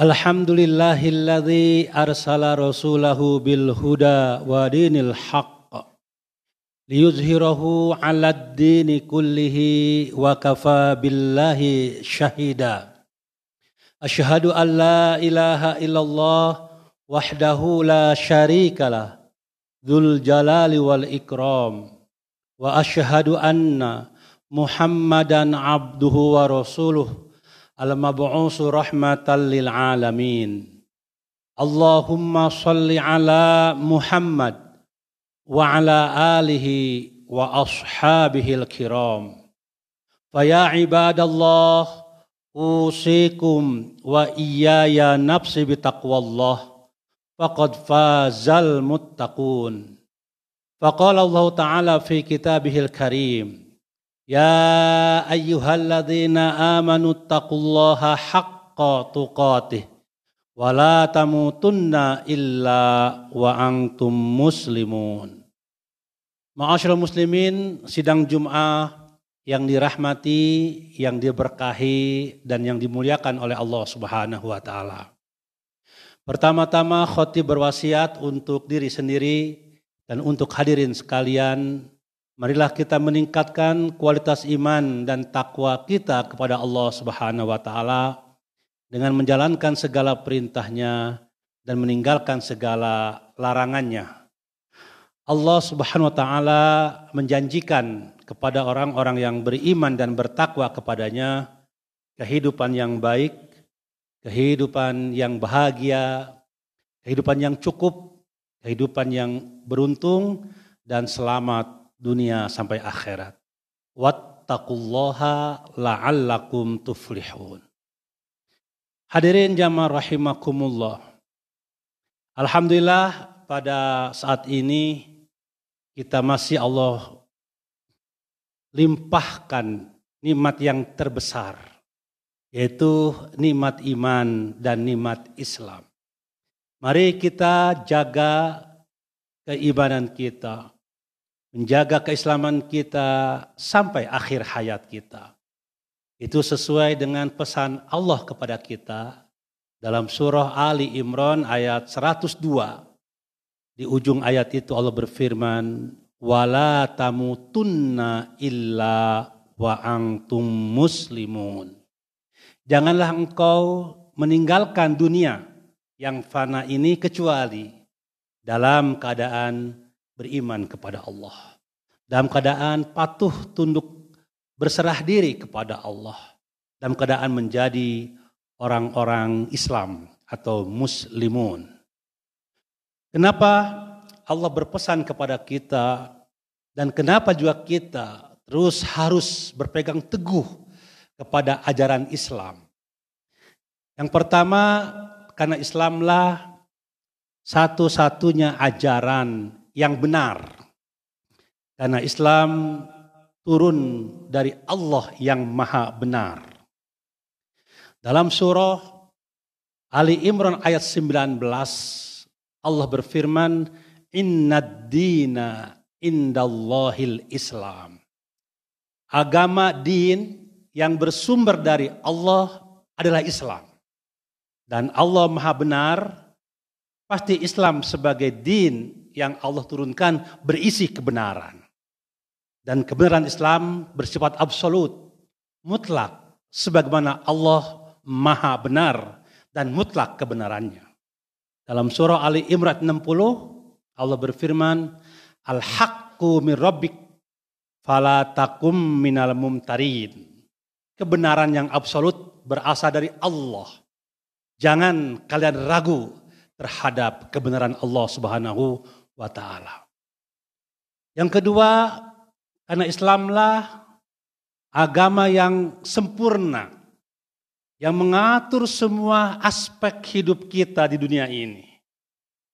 Alhamdulillahilladzi arsala rasulahu bil huda wa dinil haq liyuzhirahu 'alad dini kullihi wa kafa billahi syahida. Asyhadu an la ilaha illallah wahdahu la syarikalah dzul jalali wal ikram wa asyhadu anna Muhammadan abduhu wa rasuluh al-mab'usu rahmatan lil alamin. Allahumma salli ala Muhammad wa ala alihi wa ashabihi al-kiram. Faya ibadallah usikum wa iyaya nafsi bitaqwallah faqad fazal muttaqun. Faqala Allah Ta'ala fi kitabihil karim. Ya ayyuhalladzina amanu taqullaha haqqa tuqatih. Wa la tamutunna illa wa antum muslimun. Ma'asyiral muslimin, sidang Jum'ah yang dirahmati, yang diberkahi, dan yang dimuliakan oleh Allah Subhanahu wa Ta'ala. Pertama-tama, khotib berwasiat untuk diri sendiri dan untuk hadirin sekalian Marilah kita meningkatkan kualitas iman dan takwa kita kepada Allah Subhanahu wa taala dengan menjalankan segala perintahnya dan meninggalkan segala larangannya. Allah Subhanahu wa taala menjanjikan kepada orang-orang yang beriman dan bertakwa kepadanya kehidupan yang baik, kehidupan yang bahagia, kehidupan yang cukup, kehidupan yang beruntung dan selamat dunia sampai akhirat. Wattaqullaha la'allakum tuflihun. Hadirin jamaah rahimakumullah. Alhamdulillah pada saat ini kita masih Allah limpahkan nikmat yang terbesar yaitu nikmat iman dan nikmat Islam. Mari kita jaga keimanan kita, menjaga keislaman kita sampai akhir hayat kita. Itu sesuai dengan pesan Allah kepada kita dalam surah Ali Imran ayat 102. Di ujung ayat itu Allah berfirman, "Wala tamutunna illa wa antum muslimun." Janganlah engkau meninggalkan dunia yang fana ini kecuali dalam keadaan beriman kepada Allah. Dalam keadaan patuh tunduk berserah diri kepada Allah. Dalam keadaan menjadi orang-orang Islam atau muslimun. Kenapa Allah berpesan kepada kita dan kenapa juga kita terus harus berpegang teguh kepada ajaran Islam. Yang pertama karena Islamlah satu-satunya ajaran yang benar. Karena Islam turun dari Allah yang maha benar. Dalam surah Ali Imran ayat 19 Allah berfirman Inna dina indallahil Islam. Agama din yang bersumber dari Allah adalah Islam. Dan Allah maha benar, pasti Islam sebagai din yang Allah turunkan berisi kebenaran. Dan kebenaran Islam bersifat absolut, mutlak, sebagaimana Allah maha benar dan mutlak kebenarannya. Dalam surah Ali Imran 60, Allah berfirman, Al-haqqu min rabbik fala takum minal mumtarin. Kebenaran yang absolut berasal dari Allah. Jangan kalian ragu terhadap kebenaran Allah Subhanahu wa taala. Yang kedua, karena Islamlah agama yang sempurna yang mengatur semua aspek hidup kita di dunia ini.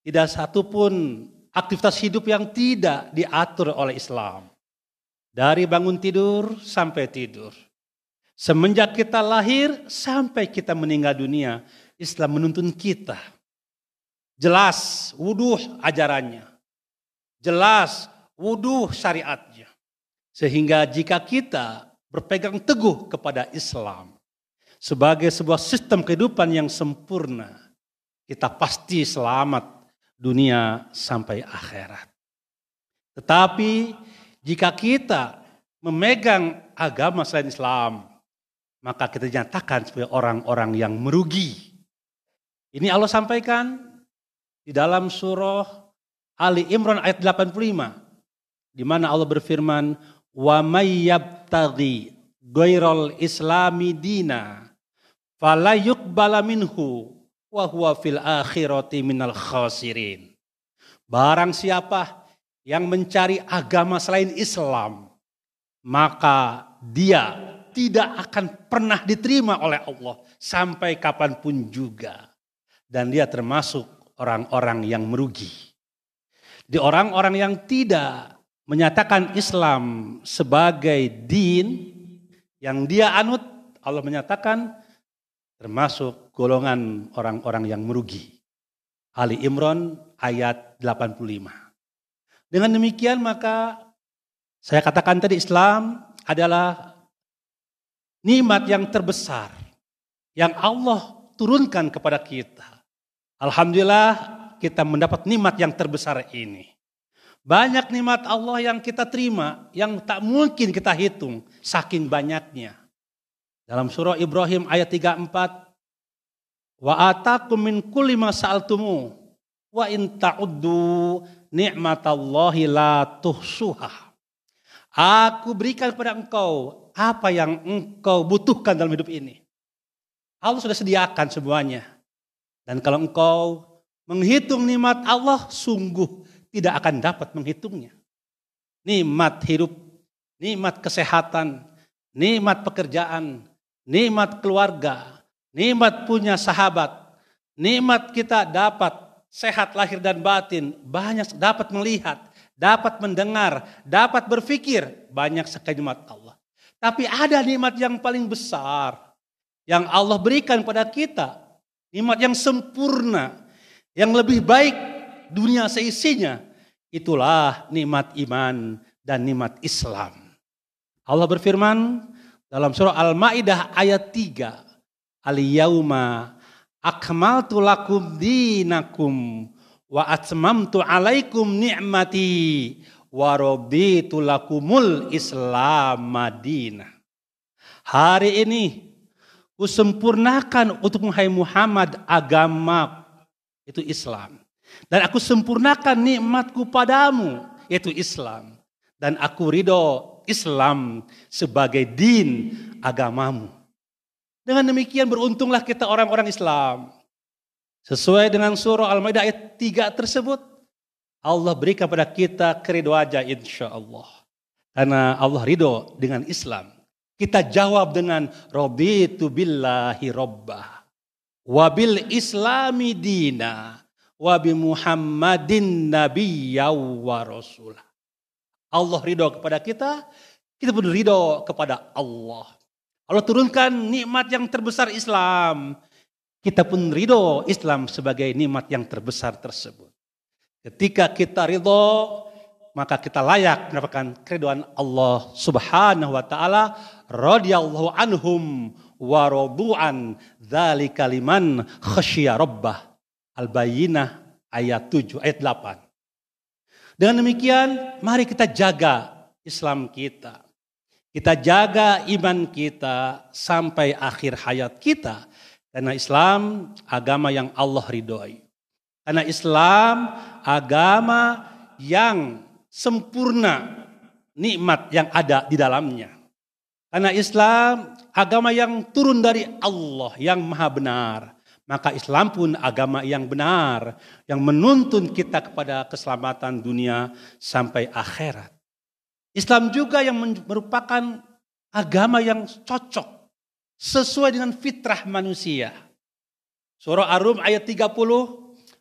Tidak satu pun aktivitas hidup yang tidak diatur oleh Islam. Dari bangun tidur sampai tidur. Semenjak kita lahir sampai kita meninggal dunia, Islam menuntun kita. Jelas wudhu ajarannya. Jelas wudhu syariatnya. Sehingga jika kita berpegang teguh kepada Islam sebagai sebuah sistem kehidupan yang sempurna, kita pasti selamat dunia sampai akhirat. Tetapi jika kita memegang agama selain Islam, maka kita nyatakan sebagai orang-orang yang merugi. Ini Allah sampaikan di dalam surah Ali Imran ayat 85 di mana Allah berfirman wa may yabtaghi ghairal islami dina fala yuqbala minhu wa huwa fil akhirati minal khasirin. Barang siapa yang mencari agama selain Islam, maka dia tidak akan pernah diterima oleh Allah sampai kapan pun juga. Dan dia termasuk orang-orang yang merugi. Di orang-orang yang tidak menyatakan Islam sebagai din yang dia anut, Allah menyatakan termasuk golongan orang-orang yang merugi. Ali Imran ayat 85. Dengan demikian maka saya katakan tadi Islam adalah nikmat yang terbesar yang Allah turunkan kepada kita. Alhamdulillah kita mendapat nikmat yang terbesar ini. Banyak nikmat Allah yang kita terima yang tak mungkin kita hitung saking banyaknya. Dalam surah Ibrahim ayat 34 Wa atakum min kulli ma sa'altumu wa in ta'uddu ni'matallahi la tuhsuha. Aku berikan kepada engkau apa yang engkau butuhkan dalam hidup ini. Allah sudah sediakan semuanya. Dan kalau engkau menghitung nikmat Allah sungguh tidak akan dapat menghitungnya. Nikmat hidup, nikmat kesehatan, nikmat pekerjaan, nikmat keluarga, nikmat punya sahabat, nikmat kita dapat sehat lahir dan batin, banyak dapat melihat, dapat mendengar, dapat berpikir, banyak sekali nikmat Allah. Tapi ada nikmat yang paling besar yang Allah berikan pada kita, nikmat yang sempurna, yang lebih baik dunia seisinya. Itulah nikmat iman dan nikmat Islam. Allah berfirman dalam surah Al-Maidah ayat 3. Al-yauma akmaltu lakum dinakum wa atmamtu alaikum ni'mati wa raditu lakumul Islam madinah. Hari ini kusempurnakan untuk Muhammad agama itu Islam dan aku sempurnakan nikmatku padamu, yaitu Islam. Dan aku ridho Islam sebagai din agamamu. Dengan demikian beruntunglah kita orang-orang Islam. Sesuai dengan surah Al-Maidah ayat 3 tersebut. Allah berikan kepada kita kerido aja insya Allah. Karena Allah ridho dengan Islam. Kita jawab dengan Raditu billahi robbah. Wabil islami dina wa bi Muhammadin nabiyya wa rasulah. Allah ridho kepada kita, kita pun ridho kepada Allah. Allah turunkan nikmat yang terbesar Islam. Kita pun ridho Islam sebagai nikmat yang terbesar tersebut. Ketika kita ridho, maka kita layak mendapatkan keriduan Allah Subhanahu wa taala radhiyallahu anhum wa radu'an dzalika liman khasyya rabbah Al-Bayyinah ayat 7, ayat 8. Dengan demikian, mari kita jaga Islam kita. Kita jaga iman kita sampai akhir hayat kita. Karena Islam agama yang Allah ridhoi. Karena Islam agama yang sempurna nikmat yang ada di dalamnya. Karena Islam agama yang turun dari Allah yang maha benar. Maka Islam pun agama yang benar, yang menuntun kita kepada keselamatan dunia sampai akhirat. Islam juga yang merupakan agama yang cocok sesuai dengan fitrah manusia. Surah Ar-Rum ayat 30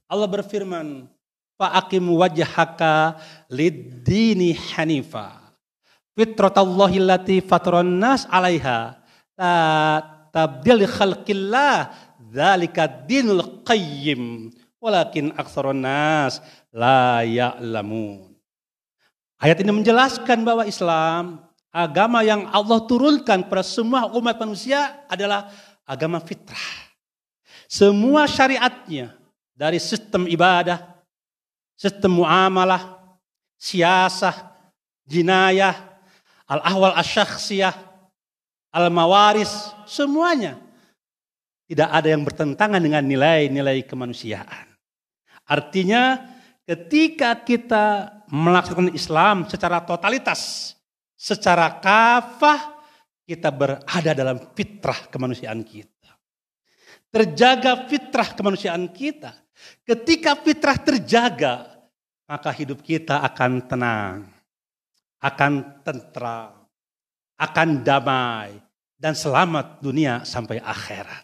Allah berfirman, Fa'akim wajhaka lid-dini hanifa. Fitratallahi allati fatron nas alaiha La tabdil khalqillah dzalika dinul qayyim walakin aktsarun nas la ya'lamun. Ayat ini menjelaskan bahwa Islam agama yang Allah turunkan pada semua umat manusia adalah agama fitrah. Semua syariatnya dari sistem ibadah, sistem muamalah, siasah, jinayah, al-ahwal asyakhsiyah, al-mawaris, semuanya tidak ada yang bertentangan dengan nilai-nilai kemanusiaan. Artinya ketika kita melaksanakan Islam secara totalitas, secara kafah, kita berada dalam fitrah kemanusiaan kita terjaga fitrah kemanusiaan kita. Ketika fitrah terjaga, maka hidup kita akan tenang, akan tentram, akan damai, dan selamat dunia sampai akhirat.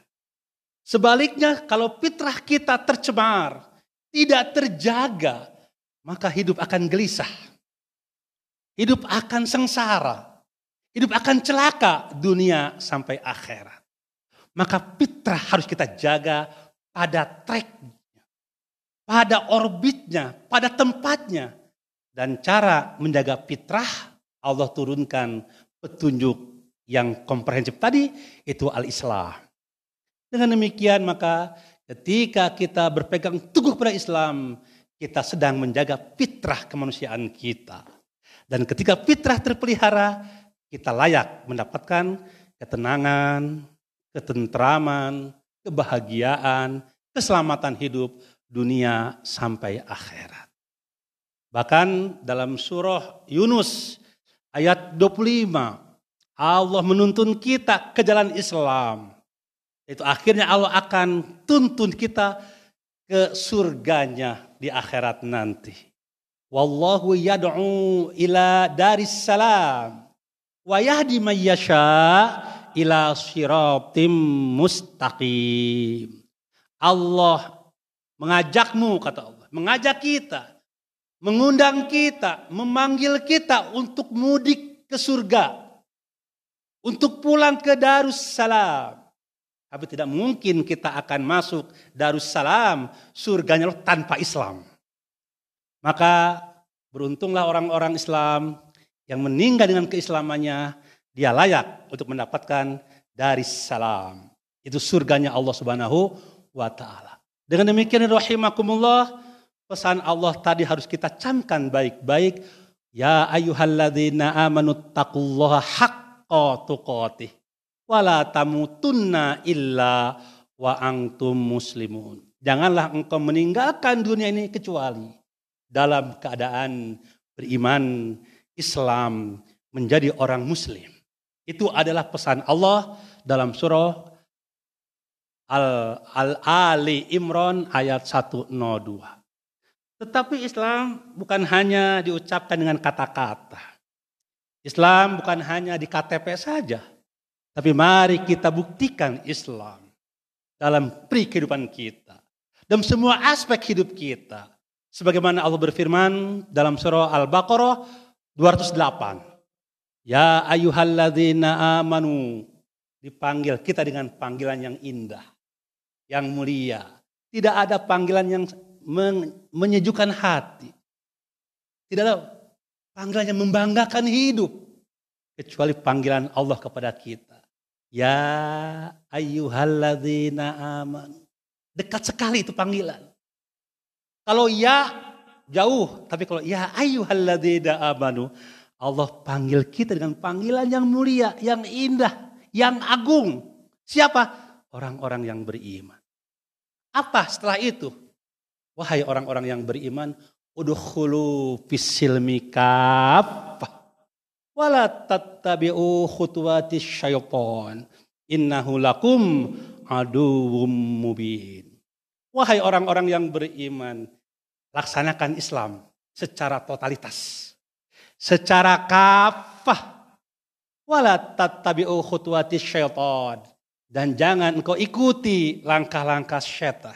Sebaliknya, kalau fitrah kita tercemar, tidak terjaga, maka hidup akan gelisah. Hidup akan sengsara. Hidup akan celaka dunia sampai akhirat. Maka fitrah harus kita jaga pada tracknya, pada orbitnya, pada tempatnya. Dan cara menjaga fitrah Allah turunkan petunjuk yang komprehensif tadi itu al-Islam. Dengan demikian maka ketika kita berpegang teguh pada Islam, kita sedang menjaga fitrah kemanusiaan kita. Dan ketika fitrah terpelihara, kita layak mendapatkan ketenangan, ketentraman, kebahagiaan, keselamatan hidup dunia sampai akhirat. Bahkan dalam surah Yunus ayat 25 Allah menuntun kita ke jalan Islam. Itu akhirnya Allah akan tuntun kita ke surganya di akhirat nanti. Wallahu yad'u ila daris salam wa yahdi ila siratim mustaqim. Allah mengajakmu kata Allah, mengajak kita, mengundang kita, memanggil kita untuk mudik ke surga. Untuk pulang ke Darussalam. Tapi tidak mungkin kita akan masuk Darussalam, surganya tanpa Islam. Maka beruntunglah orang-orang Islam yang meninggal dengan keislamannya dia layak untuk mendapatkan dari salam. Itu surganya Allah Subhanahu wa taala. Dengan demikian rahimakumullah, pesan Allah tadi harus kita camkan baik-baik. Ya ayyuhalladzina amanu taqullaha haqqa tuqatih wala tamutunna illa wa antum muslimun. Janganlah engkau meninggalkan dunia ini kecuali dalam keadaan beriman Islam menjadi orang muslim. Itu adalah pesan Allah dalam surah Al-Ali Imran ayat 102. Tetapi Islam bukan hanya diucapkan dengan kata-kata. Islam bukan hanya di KTP saja. Tapi mari kita buktikan Islam dalam pri kehidupan kita. Dalam semua aspek hidup kita. Sebagaimana Allah berfirman dalam surah Al-Baqarah 208. Ya ayuhalladzina amanu. Dipanggil kita dengan panggilan yang indah. Yang mulia. Tidak ada panggilan yang menyejukkan hati. Tidak ada panggilan yang membanggakan hidup. Kecuali panggilan Allah kepada kita. Ya ayyuhalladzina amanu. Dekat sekali itu panggilan. Kalau ya jauh, tapi kalau ya ayyuhalladzina amanu, Allah panggil kita dengan panggilan yang mulia, yang indah, yang agung. Siapa? Orang-orang yang beriman. Apa setelah itu? Wahai orang-orang yang beriman, udkhulu fisilmi kaffah. Wala tattabi'u khutuwati syaitan. Innahu lakum aduwum mubin. Wahai orang-orang yang beriman, laksanakan Islam secara totalitas secara kafah. Wala tattabi'u khutuwati syaitan. Dan jangan engkau ikuti langkah-langkah syaitan.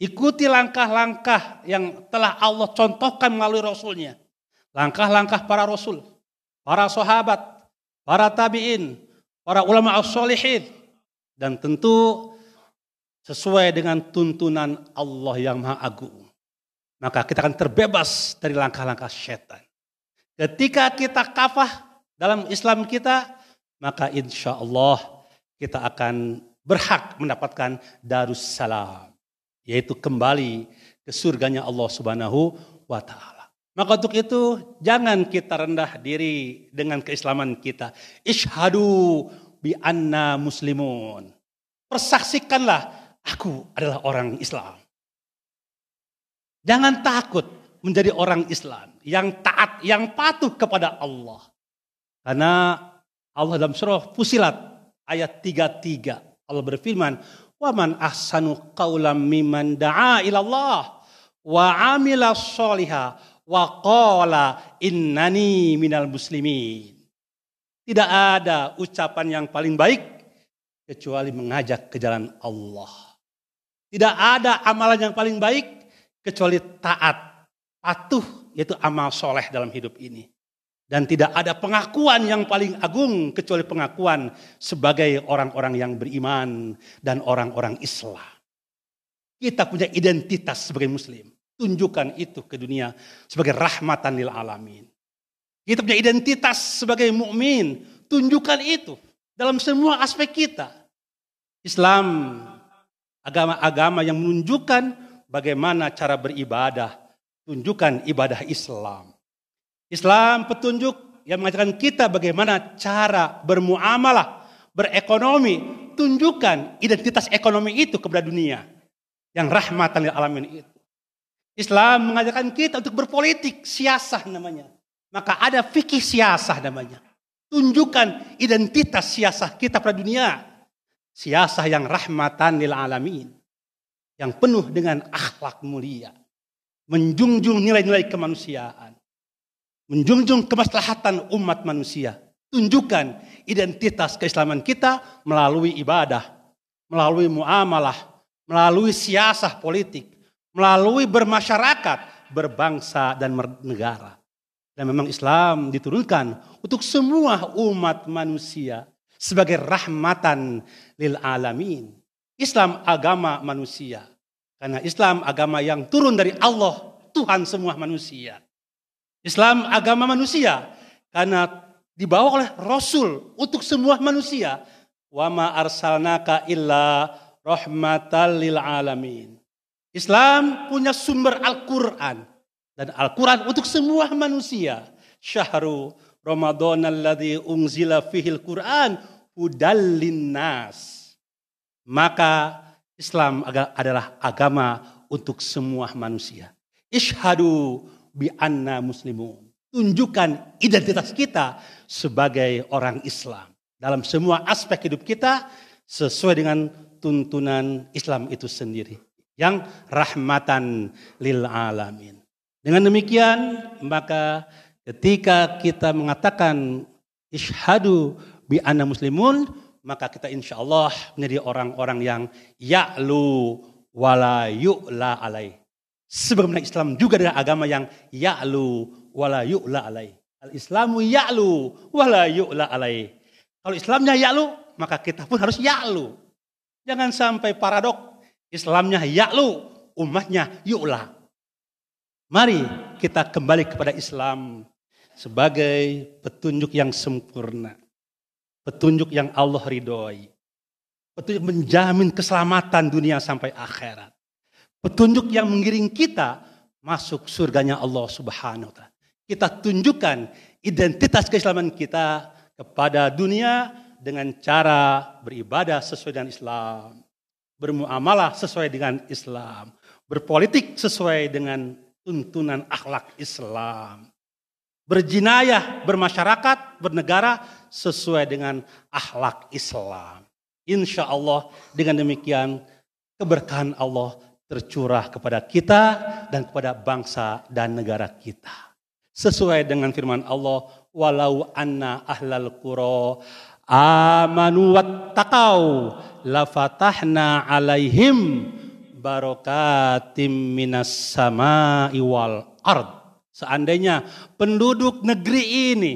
Ikuti langkah-langkah yang telah Allah contohkan melalui Rasulnya. Langkah-langkah para Rasul, para sahabat, para tabi'in, para ulama as-solihin dan tentu sesuai dengan tuntunan Allah yang Maha Agung. Maka kita akan terbebas dari langkah-langkah setan. Ketika kita kafah dalam Islam kita, maka insya Allah kita akan berhak mendapatkan darussalam. Yaitu kembali ke surganya Allah subhanahu wa ta'ala. Maka untuk itu jangan kita rendah diri dengan keislaman kita. Ishadu bi anna muslimun. Persaksikanlah aku adalah orang Islam. Jangan takut menjadi orang Islam yang taat, yang patuh kepada Allah. Karena Allah dalam surah Fusilat ayat 33 Allah berfirman, "Wa man ahsanu qawlan mimman da'a ila Allah wa amila sholiha wa qala innani minal muslimin." Tidak ada ucapan yang paling baik kecuali mengajak ke jalan Allah. Tidak ada amalan yang paling baik kecuali taat, patuh, yaitu amal soleh dalam hidup ini. Dan tidak ada pengakuan yang paling agung kecuali pengakuan sebagai orang-orang yang beriman dan orang-orang Islam. Kita punya identitas sebagai muslim. Tunjukkan itu ke dunia sebagai rahmatan lil alamin. Kita punya identitas sebagai mukmin. Tunjukkan itu dalam semua aspek kita. Islam agama-agama yang menunjukkan bagaimana cara beribadah. Tunjukkan ibadah Islam. Islam petunjuk yang mengajarkan kita bagaimana cara bermuamalah, berekonomi, tunjukkan identitas ekonomi itu kepada dunia yang rahmatan lil alamin itu. Islam mengajarkan kita untuk berpolitik, siasah namanya. Maka ada fikih siasah namanya. Tunjukkan identitas siasah kita pada dunia. Siasah yang rahmatan lil alamin. Yang penuh dengan akhlak mulia. Menjunjung nilai-nilai kemanusiaan menjunjung kemaslahatan umat manusia. Tunjukkan identitas keislaman kita melalui ibadah, melalui muamalah, melalui siasah politik, melalui bermasyarakat, berbangsa dan negara. Dan memang Islam diturunkan untuk semua umat manusia sebagai rahmatan lil alamin. Islam agama manusia. Karena Islam agama yang turun dari Allah, Tuhan semua manusia. Islam agama manusia karena dibawa oleh Rasul untuk semua manusia. Wa ma arsalnaka illa rahmatan lil alamin. Islam punya sumber Al-Qur'an dan Al-Qur'an untuk semua manusia. Syahru Ramadan alladzi unzila fihil Qur'an hudallin nas. Maka Islam adalah agama untuk semua manusia. Ishadu bi anna muslimun. Tunjukkan identitas kita sebagai orang Islam. Dalam semua aspek hidup kita sesuai dengan tuntunan Islam itu sendiri. Yang rahmatan lil alamin. Dengan demikian maka ketika kita mengatakan ishadu bi anna muslimun maka kita insya Allah menjadi orang-orang yang ya'lu wala yu'la alaih Sebagaimana Islam juga adalah agama yang ya'lu wala yu'la alai. Al-Islamu ya'lu wala yu'la alai. Kalau Islamnya ya'lu, maka kita pun harus ya'lu. Jangan sampai paradok. Islamnya ya'lu, umatnya yu'la. Mari kita kembali kepada Islam sebagai petunjuk yang sempurna. Petunjuk yang Allah ridhoi. Petunjuk menjamin keselamatan dunia sampai akhirat. Petunjuk yang mengiring kita masuk surganya Allah Subhanahu wa taala. Kita tunjukkan identitas keislaman kita kepada dunia dengan cara beribadah sesuai dengan Islam, bermuamalah sesuai dengan Islam, berpolitik sesuai dengan tuntunan akhlak Islam, berjinayah, bermasyarakat, bernegara sesuai dengan akhlak Islam. Insya Allah dengan demikian keberkahan Allah tercurah kepada kita dan kepada bangsa dan negara kita. Sesuai dengan firman Allah, walau anna ahlal qura amanu wattaqau lafatahna alaihim barakatim minas sama'i wal ard. Seandainya penduduk negeri ini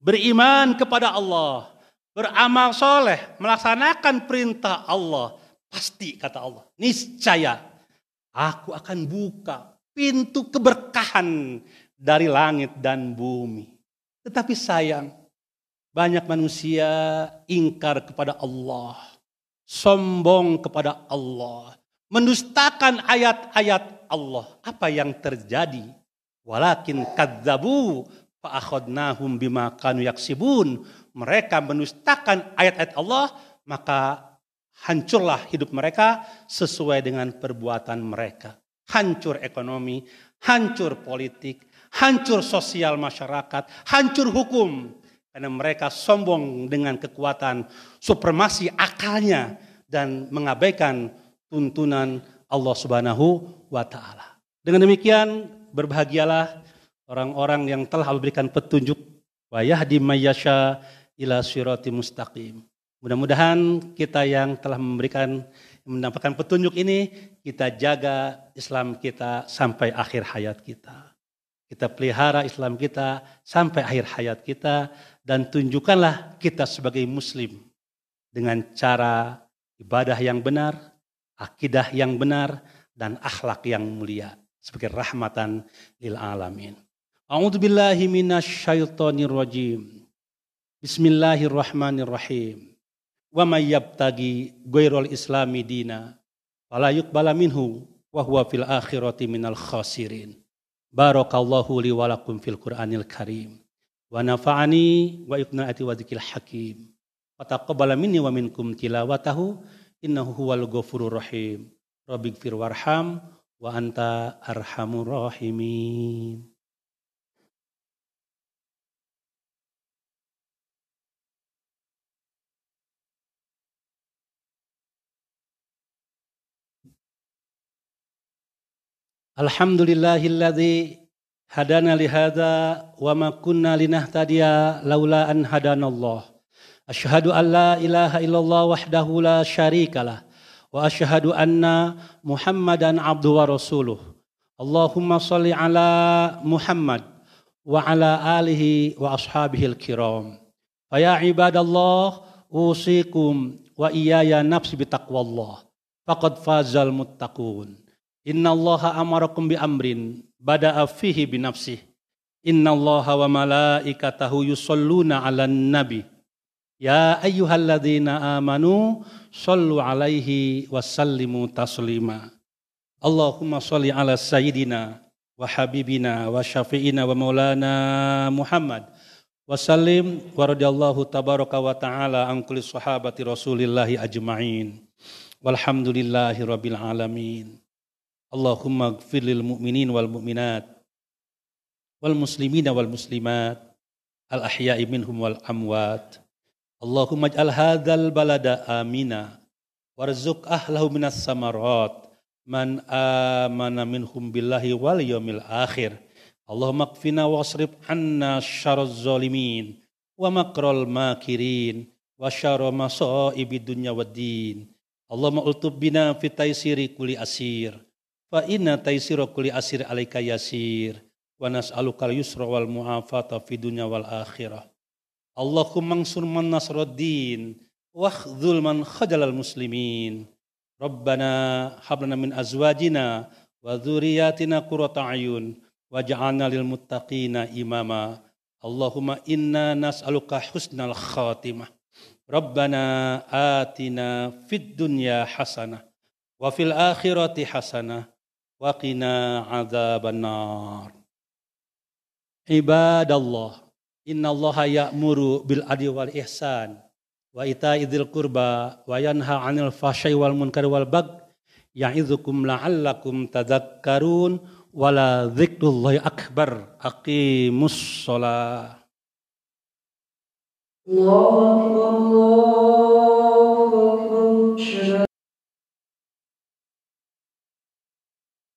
beriman kepada Allah, beramal soleh, melaksanakan perintah Allah, pasti kata Allah, niscaya aku akan buka pintu keberkahan dari langit dan bumi. Tetapi sayang, banyak manusia ingkar kepada Allah, sombong kepada Allah, mendustakan ayat-ayat Allah. Apa yang terjadi? Walakin kadzabu fa'akhadnahum bima kanu yaksibun. Mereka mendustakan ayat-ayat Allah, maka hancurlah hidup mereka sesuai dengan perbuatan mereka. Hancur ekonomi, hancur politik, hancur sosial masyarakat, hancur hukum. Karena mereka sombong dengan kekuatan supremasi akalnya dan mengabaikan tuntunan Allah Subhanahu wa taala. Dengan demikian berbahagialah orang-orang yang telah memberikan petunjuk wa yahdi mayyasha ila sirati mustaqim. Mudah-mudahan kita yang telah memberikan mendapatkan petunjuk ini kita jaga Islam kita sampai akhir hayat kita. Kita pelihara Islam kita sampai akhir hayat kita dan tunjukkanlah kita sebagai muslim dengan cara ibadah yang benar, akidah yang benar dan akhlak yang mulia sebagai rahmatan lil alamin. A'udzu billahi minasyaitonir rajim. Bismillahirrahmanirrahim. Wa may yabtagi ghairul islami dina fala yuqbala minhu wa huwa fil akhirati minal khasirin. Barakallahu li wa lakum fil Qur'anil Karim. Wa nafa'ani wa ibnaati wa hakim. Wa taqabbala minni wa minkum tilawatahu innahu huwal ghafurur rahim. Rabbighfir warham wa anta arhamur. Alhamdulillahilladzi hadana li hadza wa ma kunna linahtadiya laula an hadanallah. Asyhadu an la ilaha illallah wahdahu la syarikalah wa asyhadu anna Muhammadan abduhu wa rasuluh. Allahumma salli ala Muhammad wa ala alihi wa ashabihi al-kiram. Faya ibadallah usikum wa iyaya nafsi bitaqwallah. Faqad fazal muttaqun. Inna Allah amarakum bi amrin bada'a fihi bi nafsih. Inna Allah wa malaikatahu yusalluna ala nabi. Ya ayyuhalladzina amanu sallu alaihi wa sallimu taslima. Allahumma salli ala sayyidina wa habibina wa syafi'ina wa maulana Muhammad wa sallim wa radiyallahu tabaraka wa ta'ala an kulli sahabati rasulillahi ajma'in walhamdulillahi rabbil alamin Allahumma gfir lil mu'minin wal mu'minat wal muslimin wal muslimat al ahya'i minhum wal amwat. Allahumma ij'al hadzal balada amina warzuq ahlahu minas samarat man amana minhum billahi wal yawmil akhir. Allahumma kfina wasrif anna syarraz zalimin wa makral makirin wa syarra masaibid dunya wad din. Allahumma ultub asir Fa inna taisira kulli asir alaika yasir wa nas'aluka al-yusra wal mu'afata fi dunya wal akhirah. Allahumma ansur man nasruddin wa khdzul man khajalal muslimin. Rabbana hablana min azwajina wa dzurriyyatina qurrata ayun waj'alna lil muttaqina imama. Allahumma inna nas'aluka husnal khatimah. Rabbana atina fid dunya hasanah wa fil akhirati hasanah wa qina adzabannar. Ibadallah, innallaha ya'muru bil adli wal ihsan wa ita'idzil qurba wa yanha 'anil fahsya'i wal munkari wal bagh ya'idzukum la'allakum tadhakkarun wala dzikrullahi akbar. Aqimus shalah Allahu akbar